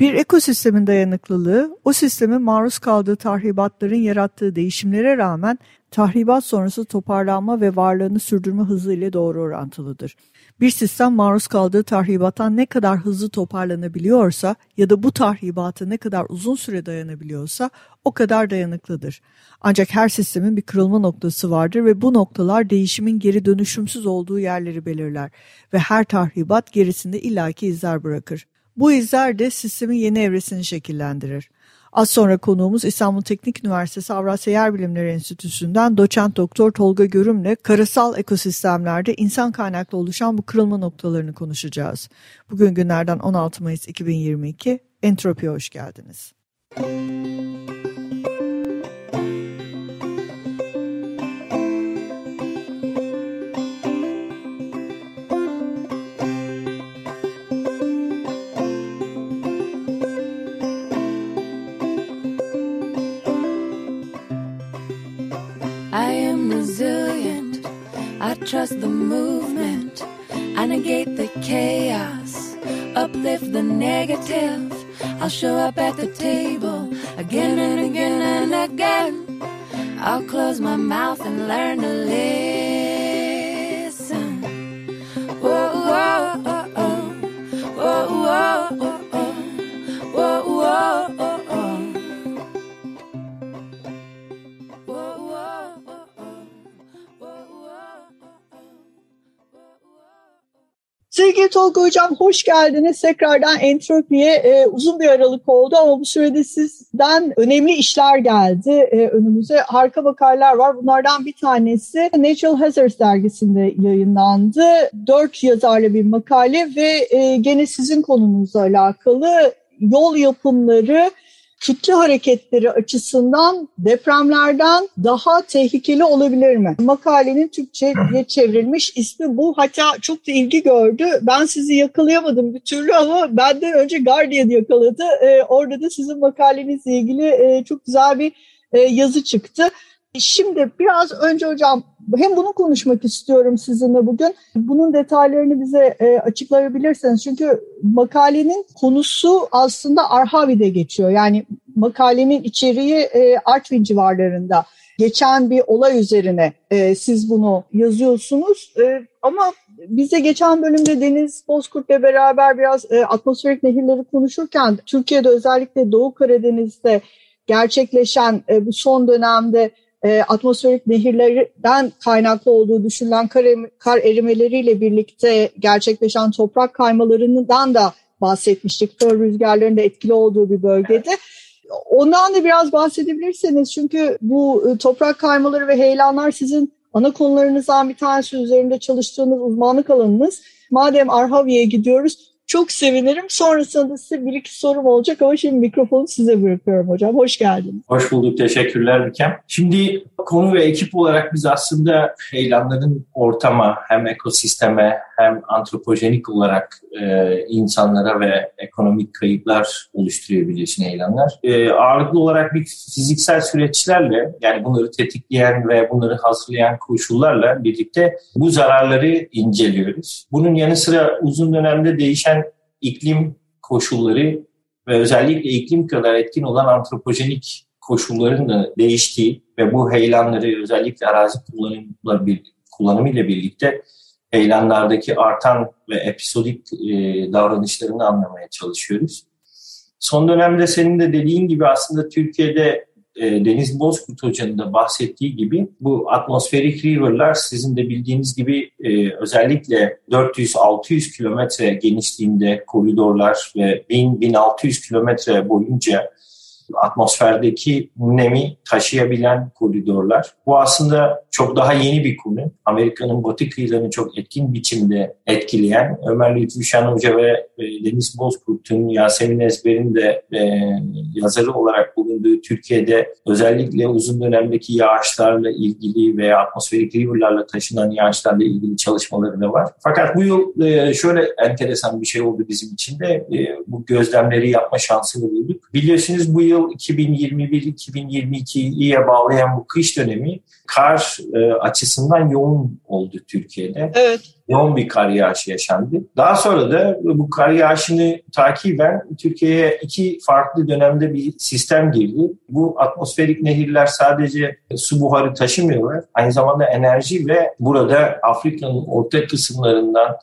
Bir ekosistemin dayanıklılığı, o sistemin maruz kaldığı tahribatların yarattığı değişimlere rağmen tahribat sonrası toparlanma ve varlığını sürdürme hızı ile doğru orantılıdır. Bir sistem maruz kaldığı tahribattan ne kadar hızlı toparlanabiliyorsa ya da bu tahribata ne kadar uzun süre dayanabiliyorsa o kadar dayanıklıdır. Ancak her sistemin bir kırılma noktası vardır ve bu noktalar değişimin geri dönüşümsüz olduğu yerleri belirler ve her tahribat gerisinde illaki izler bırakır. Bu izler de sistemin yeni evresini şekillendirir. Az sonra konuğumuz İstanbul Teknik Üniversitesi Avrasya Yer Bilimleri Enstitüsü'nden doçent doktor Tolga Görüm'le karasal ekosistemlerde insan kaynaklı oluşan bu kırılma noktalarını konuşacağız. Bugün günlerden 16 Mayıs 2022. Entropi'ye hoş geldiniz. Müzik trust the movement. I negate the chaos, uplift the negative. I'll show up at the table again and again and again. I'll close my mouth and learn to listen. Whoa, whoa, Sevgili Tolga Hocam hoş geldiniz. Tekrardan Entropi'ye e, uzun bir aralık oldu ama bu sürede sizden önemli işler geldi e, önümüze. Harika makaleler var. Bunlardan bir tanesi Natural Hazards dergisinde yayınlandı. Dört yazarlı bir makale ve e, gene sizin konunuzla alakalı yol yapımları kitle hareketleri açısından depremlerden daha tehlikeli olabilir mi? Makalenin Türkçe'ye çevrilmiş ismi bu. Hatta çok da ilgi gördü. Ben sizi yakalayamadım bir türlü ama benden önce Guardian yakaladı. Ee, orada da sizin makalenizle ilgili e, çok güzel bir e, yazı çıktı. Şimdi biraz önce hocam hem bunu konuşmak istiyorum sizinle bugün. Bunun detaylarını bize e, açıklayabilirseniz. Çünkü makalenin konusu aslında Arhavi'de geçiyor. Yani makalenin içeriği e, Artvin civarlarında geçen bir olay üzerine e, siz bunu yazıyorsunuz. E, ama bize geçen bölümde Deniz Bozkurt'la beraber biraz e, atmosferik nehirleri konuşurken Türkiye'de özellikle Doğu Karadeniz'de gerçekleşen e, bu son dönemde e, atmosferik nehirlerden kaynaklı olduğu düşünülen kar, kar erimeleriyle birlikte gerçekleşen toprak kaymalarından da bahsetmiştik. Föl rüzgarlarının da etkili olduğu bir bölgede. Ondan da biraz bahsedebilirseniz çünkü bu e, toprak kaymaları ve heyelanlar sizin ana konularınızdan bir tanesi üzerinde çalıştığınız uzmanlık alanınız. Madem Arhavi'ye gidiyoruz çok sevinirim. Sonrasında size bir iki sorum olacak ama şimdi mikrofonu size bırakıyorum hocam. Hoş geldiniz. Hoş bulduk. Teşekkürler Bikem. Şimdi konu ve ekip olarak biz aslında heyelanların ortama hem ekosisteme hem antropojenik olarak e, insanlara ve ekonomik kayıplar oluşturuyor biliyorsun heyelanlar. E, ağırlıklı olarak bir fiziksel süreçlerle yani bunları tetikleyen ve bunları hazırlayan koşullarla birlikte bu zararları inceliyoruz. Bunun yanı sıra uzun dönemde değişen iklim koşulları ve özellikle iklim kadar etkin olan antropojenik koşulların da değiştiği ve bu heyelanları özellikle arazi kullanımla bir, kullanımıyla birlikte heyelanlardaki artan ve episodik e, davranışlarını anlamaya çalışıyoruz. Son dönemde senin de dediğin gibi aslında Türkiye'de e, Deniz Bozkurt Hoca'nın da bahsettiği gibi bu atmosferik riverlar sizin de bildiğiniz gibi e, özellikle 400-600 kilometre genişliğinde koridorlar ve 1000-1600 kilometre boyunca atmosferdeki nemi taşıyabilen koridorlar. Bu aslında çok daha yeni bir konu. Amerika'nın batı kıyılarını çok etkin biçimde etkileyen Ömer Lütfü Şen ve e, Deniz Bozkurt'un, Yasemin Ezber'in de e, yazarı olarak bulunduğu Türkiye'de özellikle uzun dönemdeki yağışlarla ilgili veya atmosferik riverlarla taşınan yağışlarla ilgili çalışmaları da var. Fakat bu yıl e, şöyle enteresan bir şey oldu bizim için de bu gözlemleri yapma şansını bulduk. Biliyorsunuz bu yıl 2021-2022'ye bağlayan bu kış dönemi kar e, açısından yoğun oldu Türkiye'de. Evet yoğun bir kar yağışı yaşandı. Daha sonra da bu kar yağışını takiben Türkiye'ye iki farklı dönemde bir sistem girdi. Bu atmosferik nehirler sadece su buharı taşımıyorlar. Aynı zamanda enerji ve burada Afrika'nın orta kısımlarından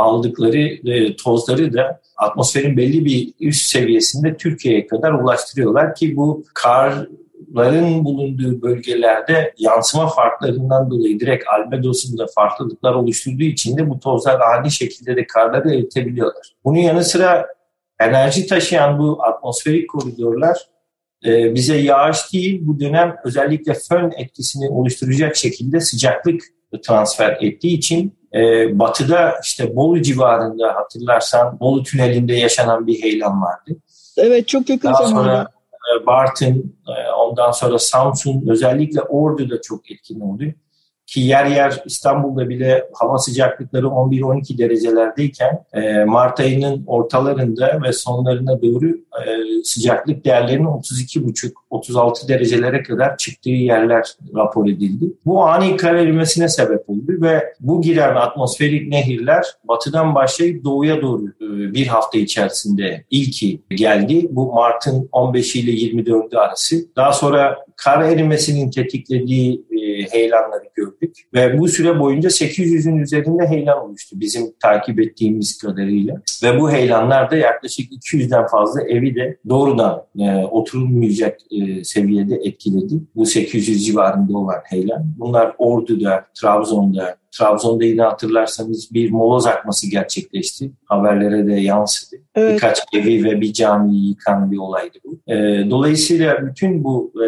aldıkları e, tozları da atmosferin belli bir üst seviyesinde Türkiye'ye kadar ulaştırıyorlar ki bu kar ların bulunduğu bölgelerde yansıma farklarından dolayı direkt albedosunda farklılıklar oluşturduğu için de bu tozlar ani şekilde de karları eritebiliyorlar. Bunun yanı sıra enerji taşıyan bu atmosferik koridorlar e, bize yağış değil bu dönem özellikle fön etkisini oluşturacak şekilde sıcaklık transfer ettiği için e, batıda işte Bolu civarında hatırlarsan Bolu tünelinde yaşanan bir heyelan vardı. Evet çok yakın Daha zamanda. sonra e, Bartın, e, ondan sonra Samsun, özellikle Ordu'da çok etkin oldu. Ki yer yer İstanbul'da bile hava sıcaklıkları 11-12 derecelerdeyken e, Mart ayının ortalarında ve sonlarına doğru sıcaklık değerlerinin 32,5-36 derecelere kadar çıktığı yerler rapor edildi. Bu ani kar erimesine sebep oldu ve bu giren atmosferik nehirler batıdan başlayıp doğuya doğru bir hafta içerisinde ilki geldi. Bu Mart'ın 15 ile 24'ü arası. Daha sonra kar erimesinin tetiklediği heyelanları gördük. Ve bu süre boyunca 800'ün üzerinde heyelan oluştu bizim takip ettiğimiz kadarıyla. Ve bu heyelanlar da yaklaşık 200'den fazla evi de doğrudan e, oturulmayacak e, seviyede etkiledi. Bu 800 civarında olan heyelan. Bunlar Ordu'da, Trabzon'da, Trabzon'da yine hatırlarsanız bir moloz akması gerçekleşti. Haberlere de yansıdı. Evet. Birkaç evi ve bir camiyi yıkan bir olaydı bu. E, dolayısıyla bütün bu e,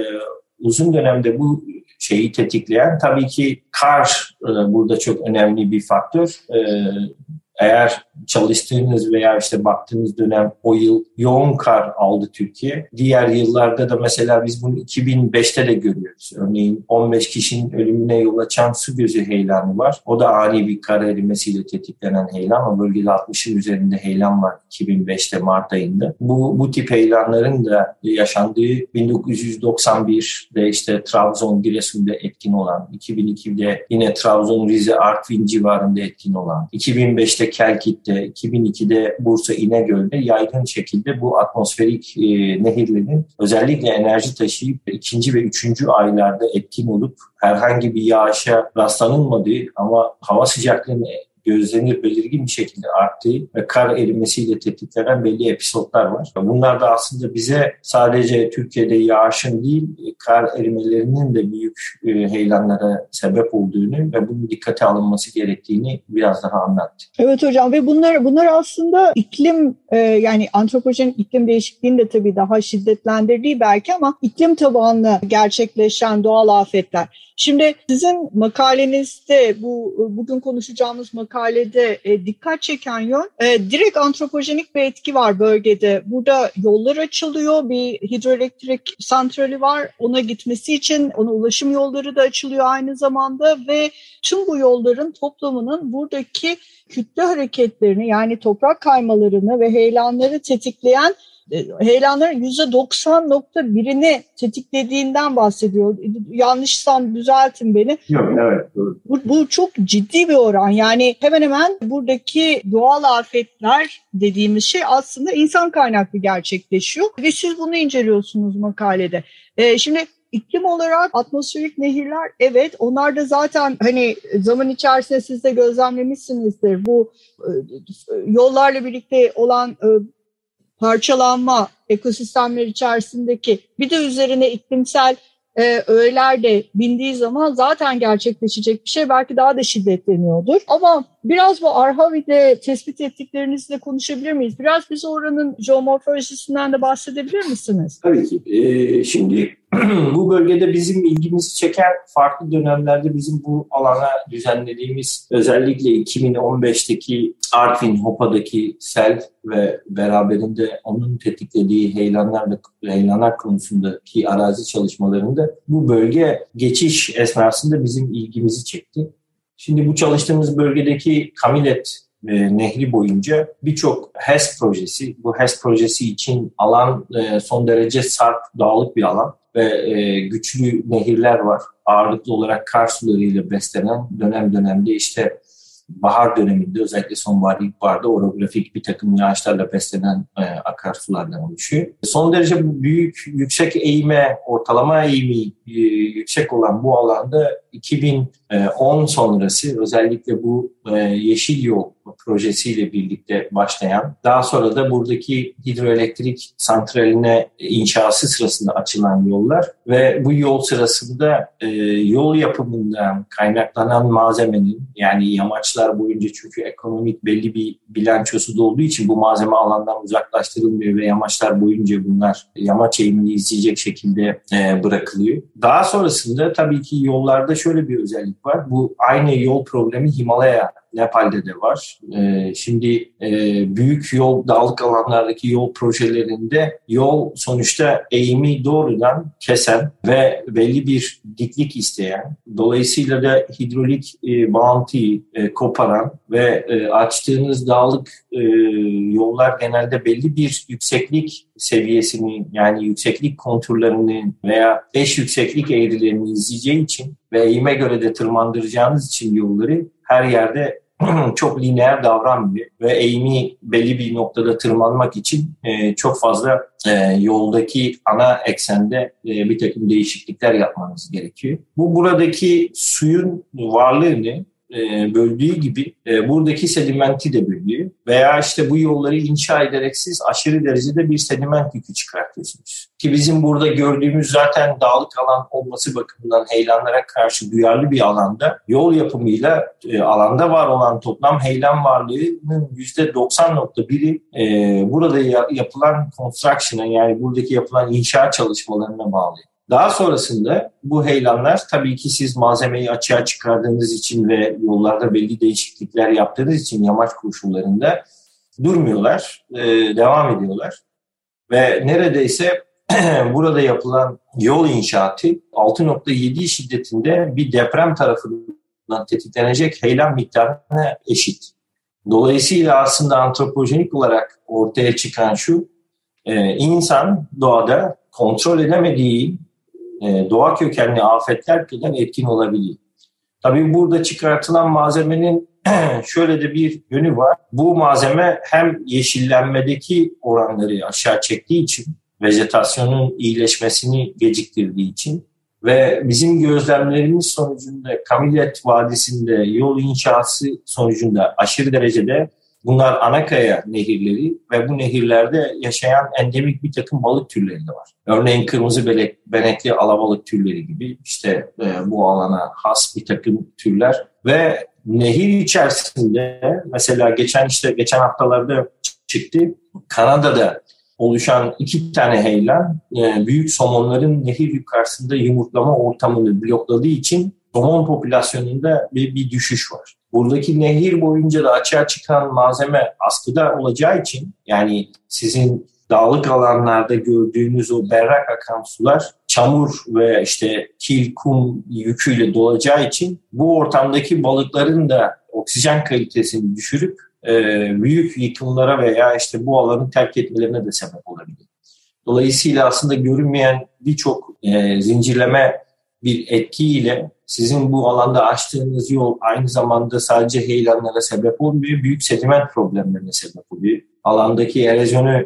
uzun dönemde bu şeyi tetikleyen tabii ki kar e, burada çok önemli bir faktör. E, eğer çalıştığınız veya işte baktığınız dönem o yıl yoğun kar aldı Türkiye. Diğer yıllarda da mesela biz bunu 2005'te de görüyoruz. Örneğin 15 kişinin ölümüne yol açan su gözü heyelanı var. O da ani bir kar erimesiyle tetiklenen heyelan. O bölgede 60'ın üzerinde heyelan var 2005'te Mart ayında. Bu, bu tip heyelanların da yaşandığı 1991'de işte Trabzon, Giresun'da etkin olan, 2002'de yine Trabzon, Rize, Artvin civarında etkin olan, 2005'te Kelkit'te, 2002'de Bursa İnegöl'de yaygın şekilde bu atmosferik e, nehirlerin özellikle enerji taşıyıp ikinci ve üçüncü aylarda etkin olup herhangi bir yağışa rastlanılmadığı ama hava sıcaklığının gözlenir belirgin bir şekilde arttığı ve kar erimesiyle tetiklenen belli episodlar var. Bunlar da aslında bize sadece Türkiye'de yağışın değil kar erimelerinin de büyük e, heyelanlara sebep olduğunu ve bunun dikkate alınması gerektiğini biraz daha anlattı. Evet hocam ve bunlar bunlar aslında iklim e, yani antropojenik iklim değişikliğini de tabii daha şiddetlendirdiği belki ama iklim tabanlı gerçekleşen doğal afetler. Şimdi sizin makalenizde bu bugün konuşacağımız makalede e, dikkat çeken yön e, direkt antropojenik bir etki var bölgede. Burada yollar açılıyor, bir hidroelektrik santrali var. Ona gitmesi için ona ulaşım yolları da açılıyor aynı zamanda ve tüm bu yolların toplamının buradaki kütle hareketlerini yani toprak kaymalarını ve heyelanları tetikleyen heyelanların %90.1'ini tetiklediğinden bahsediyor. Yanlışsam düzeltin beni. Yok evet doğru. Bu, bu çok ciddi bir oran. Yani hemen hemen buradaki doğal afetler dediğimiz şey aslında insan kaynaklı gerçekleşiyor. Ve siz bunu inceliyorsunuz makalede. Ee, şimdi İklim olarak atmosferik nehirler evet onlar da zaten hani zaman içerisinde siz de gözlemlemişsinizdir. Bu e, yollarla birlikte olan e, parçalanma ekosistemler içerisindeki bir de üzerine iklimsel e, öğeler de bindiği zaman zaten gerçekleşecek bir şey belki daha da şiddetleniyordur. Ama Biraz bu Arhavi'de tespit ettiklerinizle konuşabilir miyiz? Biraz bize oranın geomorfolojisinden de bahsedebilir misiniz? Tabii ki. Ee, şimdi bu bölgede bizim ilgimizi çeken farklı dönemlerde bizim bu alana düzenlediğimiz özellikle 2015'teki Artvin Hopa'daki sel ve beraberinde onun tetiklediği heyelanlar ve heyelanlar konusundaki arazi çalışmalarında bu bölge geçiş esnasında bizim ilgimizi çekti. Şimdi bu çalıştığımız bölgedeki Kamilet e, nehri boyunca birçok HES projesi, bu HES projesi için alan e, son derece sarp, dağlık bir alan ve e, güçlü nehirler var. Ağırlıklı olarak kar sularıyla beslenen dönem dönemde işte bahar döneminde özellikle sonbahar ilkbaharda orografik bir takım yağışlarla beslenen e, akarsulardan oluşuyor. Son derece büyük yüksek eğime, ortalama eğimi e, yüksek olan bu alanda 2010 sonrası özellikle bu e, Yeşil Yol projesiyle birlikte başlayan, daha sonra da buradaki hidroelektrik santraline inşası sırasında açılan yollar ve bu yol sırasında e, yol yapımından kaynaklanan malzemenin yani yamaçlar boyunca çünkü ekonomik belli bir bilançosu da olduğu için bu malzeme alandan uzaklaştırılmıyor ve yamaçlar boyunca bunlar yamaç eğimini izleyecek şekilde e, bırakılıyor. Daha sonrasında tabii ki yollarda şöyle bir özellik var. Bu aynı yol problemi Himalaya Nepal'de de var. E, şimdi e, büyük yol, dağlık alanlardaki yol projelerinde yol sonuçta eğimi doğrudan kesen ve belli bir diklik isteyen, dolayısıyla da hidrolik e, bağıntıyı e, koparan ve e, açtığınız dağlık e, yollar genelde belli bir yükseklik seviyesini yani yükseklik konturlarını veya eş yükseklik eğrilerini izleyeceği için ve eğime göre de tırmandıracağınız için yolları her yerde çok lineer davranmıyor ve eğimi belli bir noktada tırmanmak için e, çok fazla e, yoldaki ana eksende e, bir takım değişiklikler yapmanız gerekiyor. Bu buradaki suyun varlığını e, böldüğü gibi e, buradaki sedimenti de bölüyor. Veya işte bu yolları inşa ederek siz aşırı derecede bir sediment yükü çıkartıyorsunuz. Ki bizim burada gördüğümüz zaten dağlık alan olması bakımından heyelanlara karşı duyarlı bir alanda yol yapımıyla e, alanda var olan toplam heyelan varlığının %90.1'i e, burada yapılan construction'a yani buradaki yapılan inşa çalışmalarına bağlı. Daha sonrasında bu heyelanlar tabii ki siz malzemeyi açığa çıkardığınız için ve yollarda belli değişiklikler yaptığınız için yamaç koşullarında durmuyorlar, e, devam ediyorlar. Ve neredeyse burada yapılan yol inşaatı 6.7 şiddetinde bir deprem tarafından tetiklenecek heyelan miktarına eşit. Dolayısıyla aslında antropojenik olarak ortaya çıkan şu, e, insan doğada kontrol edemediği e, doğa kökenli afetler kadar etkin olabiliyor. Tabii burada çıkartılan malzemenin şöyle de bir yönü var. Bu malzeme hem yeşillenmedeki oranları aşağı çektiği için, vejetasyonun iyileşmesini geciktirdiği için ve bizim gözlemlerimiz sonucunda Kamilet Vadisi'nde yol inşası sonucunda aşırı derecede Bunlar Anakaya nehirleri ve bu nehirlerde yaşayan endemik bir takım balık türleri de var. Örneğin kırmızı belek, benekli alabalık türleri gibi işte e, bu alana has bir takım türler ve nehir içerisinde mesela geçen işte geçen haftalarda çıktı Kanada'da oluşan iki tane heyelan e, büyük somonların nehir yukarısında yumurtlama ortamını blokladığı için somon popülasyonunda bir, bir düşüş var. Buradaki nehir boyunca da açığa çıkan malzeme askıda olacağı için yani sizin dağlık alanlarda gördüğünüz o berrak akan sular çamur ve işte kil, kum yüküyle dolacağı için bu ortamdaki balıkların da oksijen kalitesini düşürüp e, büyük yıkımlara veya işte bu alanı terk etmelerine de sebep olabilir. Dolayısıyla aslında görünmeyen birçok e, zincirleme bir etkiyle sizin bu alanda açtığınız yol aynı zamanda sadece heyelanlara sebep olmuyor, büyük sediment problemlerine sebep oluyor. Alandaki erozyonu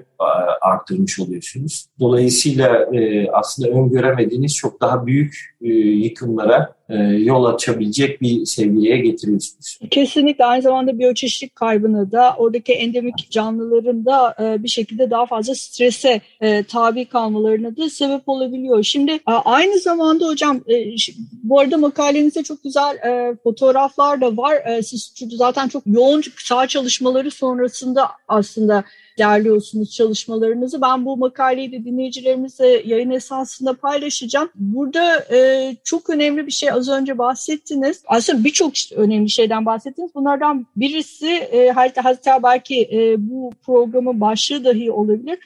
arttırmış oluyorsunuz. Dolayısıyla e, aslında öngöremediğiniz çok daha büyük e, yıkımlara e, yol açabilecek bir seviyeye getiriyorsunuz. Kesinlikle aynı zamanda biyoçeşitlik kaybını da oradaki endemik canlıların da e, bir şekilde daha fazla strese e, tabi kalmalarına da sebep olabiliyor. Şimdi aynı zamanda hocam bu arada makalenizde çok güzel fotoğraflar da var. Siz zaten çok yoğun sağ çalışmaları sonrasında aslında derliyorsunuz çalışmalarınızı. Ben bu makaleyi de dinleyicilerimizle yayın esasında paylaşacağım. Burada e, çok önemli bir şey az önce bahsettiniz. Aslında birçok önemli şeyden bahsettiniz. Bunlardan birisi e, hatta, belki e, bu programın başlığı dahi olabilir.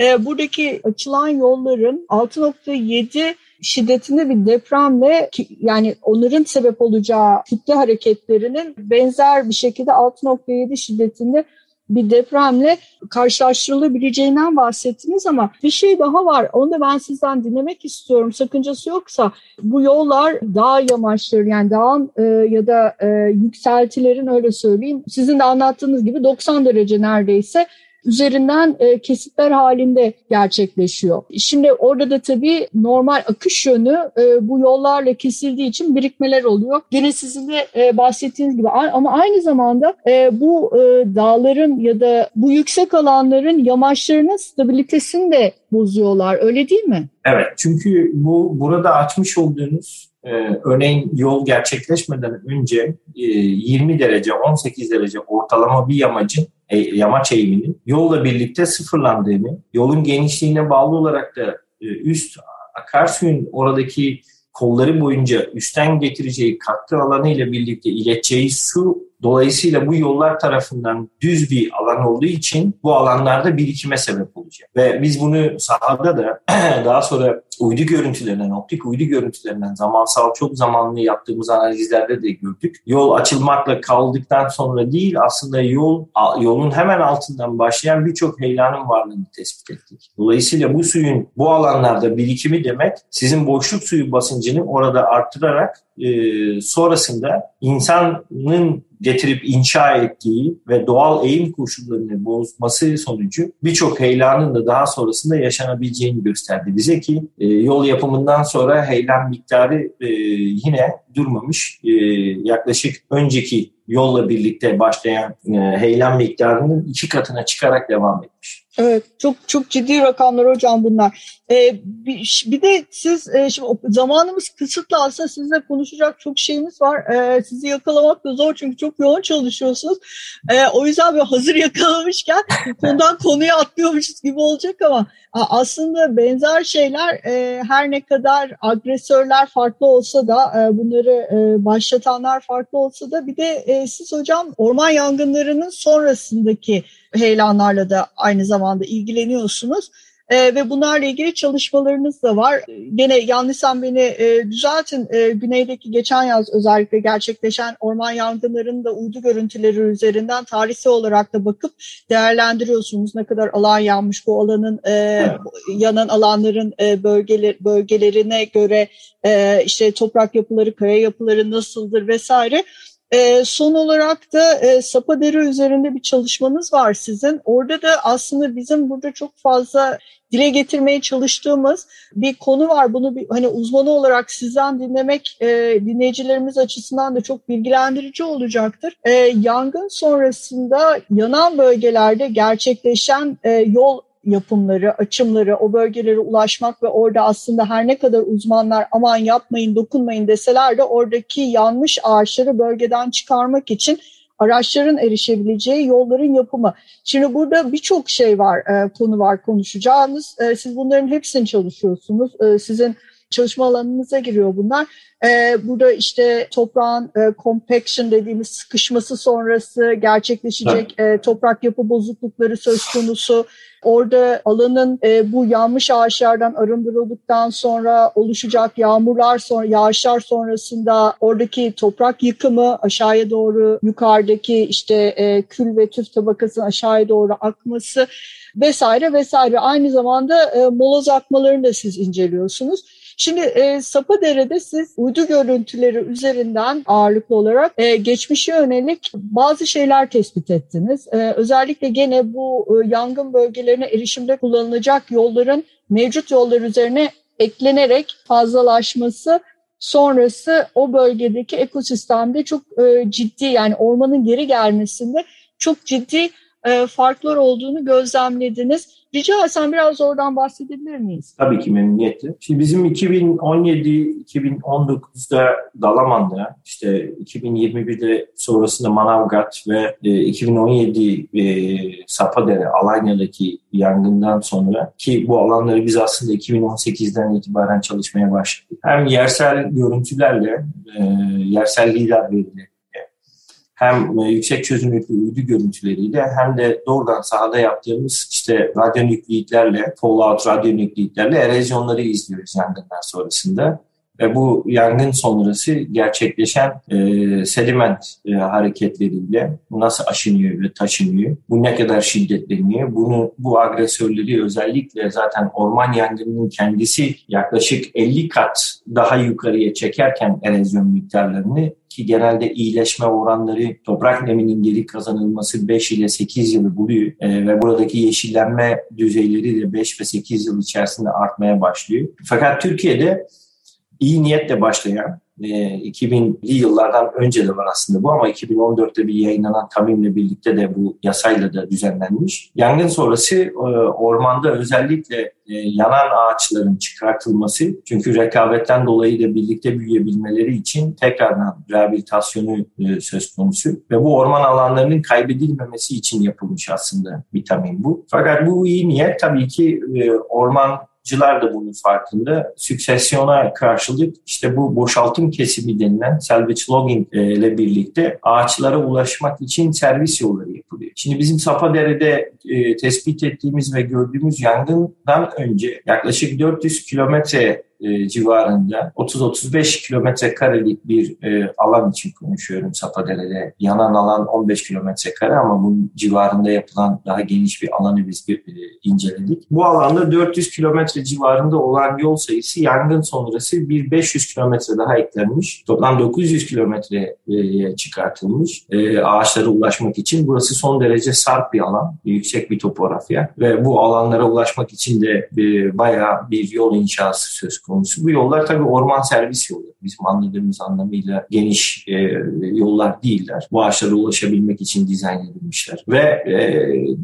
E, buradaki açılan yolların 6.7 şiddetinde bir depremle yani onların sebep olacağı kütle hareketlerinin benzer bir şekilde 6.7 şiddetinde bir depremle karşılaştırılabileceğinden bahsettiniz ama bir şey daha var. Onu da ben sizden dinlemek istiyorum. Sakıncası yoksa bu yollar dağ yamaçları yani dağın e, ya da e, yükseltilerin öyle söyleyeyim. Sizin de anlattığınız gibi 90 derece neredeyse üzerinden e, kesitler halinde gerçekleşiyor. Şimdi orada da tabii normal akış yönü e, bu yollarla kesildiği için birikmeler oluyor. Yine sizin de e, bahsettiğiniz gibi ama aynı zamanda e, bu e, dağların ya da bu yüksek alanların yamaçlarının stabilitesini de bozuyorlar. Öyle değil mi? Evet çünkü bu burada açmış olduğunuz e, örneğin yol gerçekleşmeden önce e, 20 derece 18 derece ortalama bir yamacın yamaç eğiminin yolla birlikte sıfırlandığını, yolun genişliğine bağlı olarak da e, üst akarsuyun oradaki kolları boyunca üstten getireceği katkı alanı ile birlikte ileteceği su Dolayısıyla bu yollar tarafından düz bir alan olduğu için bu alanlarda birikime sebep olacak. Ve biz bunu sahada da daha sonra uydu görüntülerinden, optik uydu görüntülerinden zamansal çok zamanlı yaptığımız analizlerde de gördük. Yol açılmakla kaldıktan sonra değil aslında yol yolun hemen altından başlayan birçok heyelanın varlığını tespit ettik. Dolayısıyla bu suyun bu alanlarda birikimi demek sizin boşluk suyu basıncını orada arttırarak e, sonrasında insanın getirip inşa ettiği ve doğal eğim koşullarını bozması sonucu birçok heyelanın da daha sonrasında yaşanabileceğini gösterdi bize ki e, yol yapımından sonra heyelan miktarı e, yine durmamış. E, yaklaşık önceki yolla birlikte başlayan e, heyelan miktarının iki katına çıkarak devam etmiş. Evet çok çok ciddi rakamlar hocam bunlar. Ee, bir, bir de siz e, şimdi zamanımız kısıtlı aslında sizinle konuşacak çok şeyimiz var. Ee, sizi yakalamak da zor çünkü çok yoğun çalışıyorsunuz. Ee, o yüzden böyle hazır yakalamışken konudan konuya atlıyormuşuz gibi olacak ama aslında benzer şeyler e, her ne kadar agresörler farklı olsa da e, bunları e, başlatanlar farklı olsa da bir de e, siz hocam orman yangınlarının sonrasındaki heyelanlarla da aynı zamanda ilgileniyorsunuz. E, ve bunlarla ilgili çalışmalarınız da var. Gene yanlışsam beni e, düzeltin. E, güneydeki geçen yaz özellikle gerçekleşen orman yangınlarının da uydu görüntüleri üzerinden tarihsel olarak da bakıp değerlendiriyorsunuz. Ne kadar alan yanmış bu alanın e, yanan alanların e, bölgeler, bölgelerine göre e, işte toprak yapıları, kaya yapıları nasıldır vesaire. E, son olarak da e, Sapadere üzerinde bir çalışmanız var sizin. Orada da aslında bizim burada çok fazla dile getirmeye çalıştığımız bir konu var. Bunu bir, hani uzmanı olarak sizden dinlemek e, dinleyicilerimiz açısından da çok bilgilendirici olacaktır. E, yangın sonrasında yanan bölgelerde gerçekleşen e, yol yapımları, açımları, o bölgelere ulaşmak ve orada aslında her ne kadar uzmanlar aman yapmayın, dokunmayın deseler de oradaki yanmış ağaçları bölgeden çıkarmak için araçların erişebileceği yolların yapımı. Şimdi burada birçok şey var, e, konu var konuşacağınız. E, siz bunların hepsini çalışıyorsunuz. E, sizin çalışma alanınıza giriyor bunlar. Ee, burada işte toprağın e, compaction dediğimiz sıkışması sonrası gerçekleşecek e, toprak yapı bozuklukları söz konusu. Orada alanın e, bu yanmış ağaçlardan arındırıldıktan sonra oluşacak yağmurlar sonra yağışlar sonrasında oradaki toprak yıkımı aşağıya doğru yukarıdaki işte e, kül ve tüf tabakasının aşağıya doğru akması vesaire vesaire. Aynı zamanda e, moloz akmalarını da siz inceliyorsunuz. Şimdi e, Sapadere'de siz uydu görüntüleri üzerinden ağırlıklı olarak e, geçmişe yönelik bazı şeyler tespit ettiniz. E, özellikle gene bu e, yangın bölgelerine erişimde kullanılacak yolların mevcut yollar üzerine eklenerek fazlalaşması sonrası o bölgedeki ekosistemde çok e, ciddi yani ormanın geri gelmesinde çok ciddi e, farklar olduğunu gözlemlediniz. Rica etsem biraz oradan bahsedebilir miyiz? Tabii ki memnuniyetle. Şimdi bizim 2017-2019'da Dalaman'da, işte 2021'de sonrasında Manavgat ve 2017 e, e, Sapadere, Alanya'daki yangından sonra ki bu alanları biz aslında 2018'den itibaren çalışmaya başladık. Hem yersel görüntülerle, e, yersel lider verileri hem e, yüksek çözünürlüklü uydu görüntüleriyle hem de doğrudan sahada yaptığımız işte radyonükleitlerle, fallout radyonükleitlerle erozyonları izliyoruz yangından sonrasında. Ve bu yangın sonrası gerçekleşen e, sediment e, hareketleriyle nasıl aşınıyor ve taşınıyor, bu ne kadar şiddetleniyor, bunu bu agresörleri özellikle zaten orman yangınının kendisi yaklaşık 50 kat daha yukarıya çekerken erozyon miktarlarını ki genelde iyileşme oranları toprak neminin geri kazanılması 5 ile 8 yılı buluyor e, ve buradaki yeşillenme düzeyleri de 5 ve 8 yıl içerisinde artmaya başlıyor. Fakat Türkiye'de iyi niyetle başlayan e, 2000'li yıllardan önce de var aslında bu ama 2014'te bir yayınlanan Tamim'le birlikte de bu yasayla da düzenlenmiş. Yangın sonrası e, ormanda özellikle e, yanan ağaçların çıkartılması çünkü rekabetten dolayı da birlikte büyüyebilmeleri için tekrardan rehabilitasyonu e, söz konusu ve bu orman alanlarının kaybedilmemesi için yapılmış aslında bir tamim bu. Fakat bu iyi niyet tabii ki orman Cılar da bunun farkında. Süksesyona karşılık işte bu boşaltım kesimi denilen salvage logging e, ile birlikte ağaçlara ulaşmak için servis yolları yapılıyor. Şimdi bizim Sapadere'de e, tespit ettiğimiz ve gördüğümüz yangından önce yaklaşık 400 kilometre e, civarında 30-35 kilometre karelik bir e, alan için konuşuyorum Sapadere'de. Yanan alan 15 kilometre kare ama bunun civarında yapılan daha geniş bir alanı biz bir, e, inceledik. Bu alanda 400 kilometre civarında olan yol sayısı yangın sonrası bir 500 kilometre daha eklenmiş. Toplam 900 kilometreye çıkartılmış e, ağaçlara ulaşmak için. Burası son derece sarp bir alan, yüksek bir topografya ve bu alanlara ulaşmak için de e, bayağı bir yol inşası söz konusu. Bu yollar tabii orman servis yolu. Bizim anladığımız anlamıyla geniş e, yollar değiller. Bu ağaçlara ulaşabilmek için dizayn edilmişler. Ve e,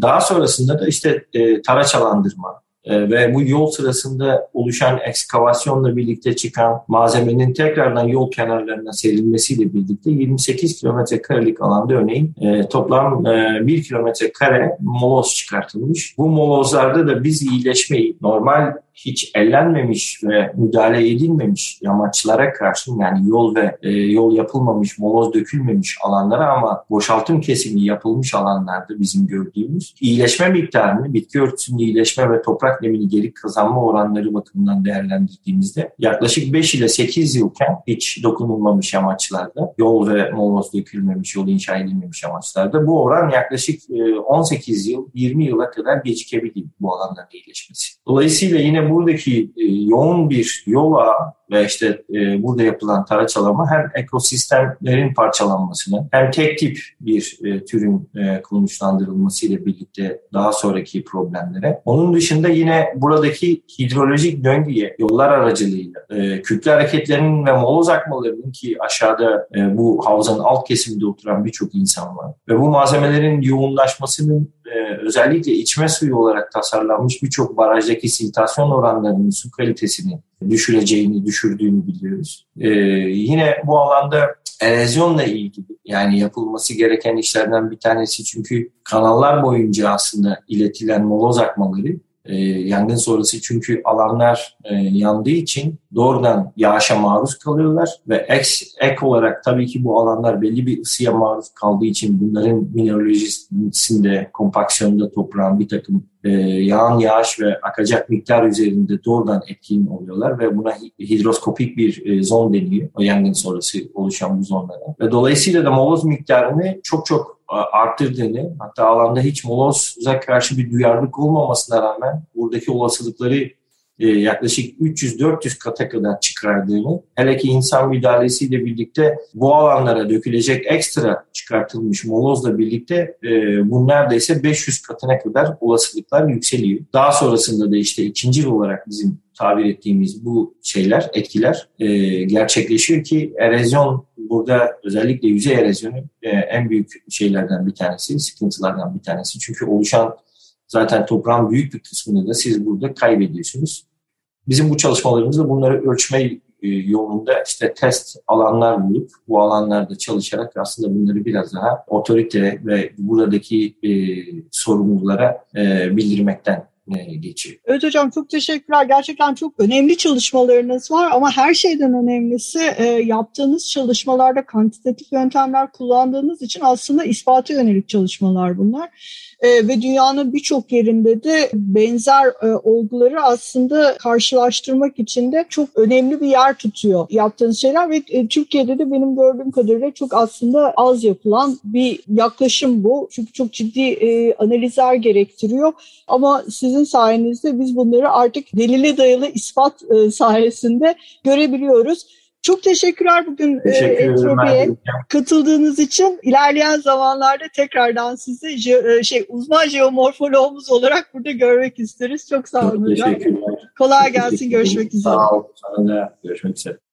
daha sonrasında da işte e, taraçalandırma, ee, ve bu yol sırasında oluşan ekskavasyonla birlikte çıkan malzemenin tekrardan yol kenarlarına serilmesiyle birlikte 28 kilometre karelik alanda örneğin e, toplam e, 1 kilometre kare moloz çıkartılmış. Bu molozlarda da biz iyileşmeyi normal hiç ellenmemiş ve müdahale edilmemiş yamaçlara karşı yani yol ve e, yol yapılmamış, moloz dökülmemiş alanlara ama boşaltım kesimi yapılmış alanlarda bizim gördüğümüz iyileşme miktarını, bitki örtüsünün iyileşme ve toprak nemini geri kazanma oranları bakımından değerlendirdiğimizde yaklaşık 5 ile 8 yılken hiç dokunulmamış yamaçlarda, yol ve moloz dökülmemiş, yol inşa edilmemiş yamaçlarda bu oran yaklaşık 18 yıl, 20 yıla kadar gecikebilir bu alanların iyileşmesi. Dolayısıyla yine buradaki e, yoğun bir yol ağı ve işte e, burada yapılan taraçalama hem ekosistemlerin parçalanmasını hem tek tip bir e, türün e, ile birlikte daha sonraki problemlere. Onun dışında yine buradaki hidrolojik döngüye yollar aracılığıyla e, kütle hareketlerinin ve moloz akmalarının ki aşağıda bu havzanın alt kesiminde oturan birçok insan var ve bu malzemelerin yoğunlaşmasının özellikle içme suyu olarak tasarlanmış birçok barajdaki siltasyon oranlarının su kalitesini düşüreceğini, düşürdüğünü biliyoruz. E, yine bu alanda erozyonla ilgili yani yapılması gereken işlerden bir tanesi çünkü kanallar boyunca aslında iletilen moloz akmaları e, yangın sonrası çünkü alanlar e, yandığı için doğrudan yağışa maruz kalıyorlar ve ek, ek olarak tabii ki bu alanlar belli bir ısıya maruz kaldığı için bunların mineralojisinde, kompaksiyonunda toprağın bir takım e, yağan yağış ve akacak miktar üzerinde doğrudan etkin oluyorlar ve buna hidroskopik bir e, zon deniyor. O yangın sonrası oluşan bu zonlara. Ve dolayısıyla da moloz miktarını çok çok arttırdığını hatta alanda hiç moloza karşı bir duyarlılık olmamasına rağmen buradaki olasılıkları yaklaşık 300-400 kata kadar çıkardığını, hele ki insan müdahalesiyle birlikte bu alanlara dökülecek ekstra çıkartılmış molozla birlikte e, bu neredeyse 500 katına kadar olasılıklar yükseliyor. Daha sonrasında da işte ikinci olarak bizim tabir ettiğimiz bu şeyler, etkiler e, gerçekleşiyor ki erozyon burada özellikle yüzey erozyonu e, en büyük şeylerden bir tanesi, sıkıntılardan bir tanesi. Çünkü oluşan zaten toprağın büyük bir kısmını da siz burada kaybediyorsunuz. Bizim bu çalışmalarımızda bunları ölçme e, yolunda işte test alanlar bulup bu alanlarda çalışarak aslında bunları biraz daha otorite ve buradaki e, sorumlulara e, bildirmekten geçiyor. Evet hocam çok teşekkürler. Gerçekten çok önemli çalışmalarınız var ama her şeyden önemlisi e, yaptığınız çalışmalarda kantitatif yöntemler kullandığınız için aslında ispatı yönelik çalışmalar bunlar e, ve dünyanın birçok yerinde de benzer e, olguları aslında karşılaştırmak için de çok önemli bir yer tutuyor yaptığınız şeyler ve e, Türkiye'de de benim gördüğüm kadarıyla çok aslında az yapılan bir yaklaşım bu. Çünkü çok ciddi e, analizler gerektiriyor ama sizin sayenizde biz bunları artık delile dayalı ispat e, sayesinde görebiliyoruz. Çok teşekkürler bugün e, Teşekkür Entropi'ye katıldığınız için. İlerleyen zamanlarda tekrardan sizi e, şey uzman jeomorfoloğumuz olarak burada görmek isteriz. Çok sağ olun. Teşekkürler. Kolay gelsin. Görüşmek üzere. Sağ olun. Sana görüşmek üzere.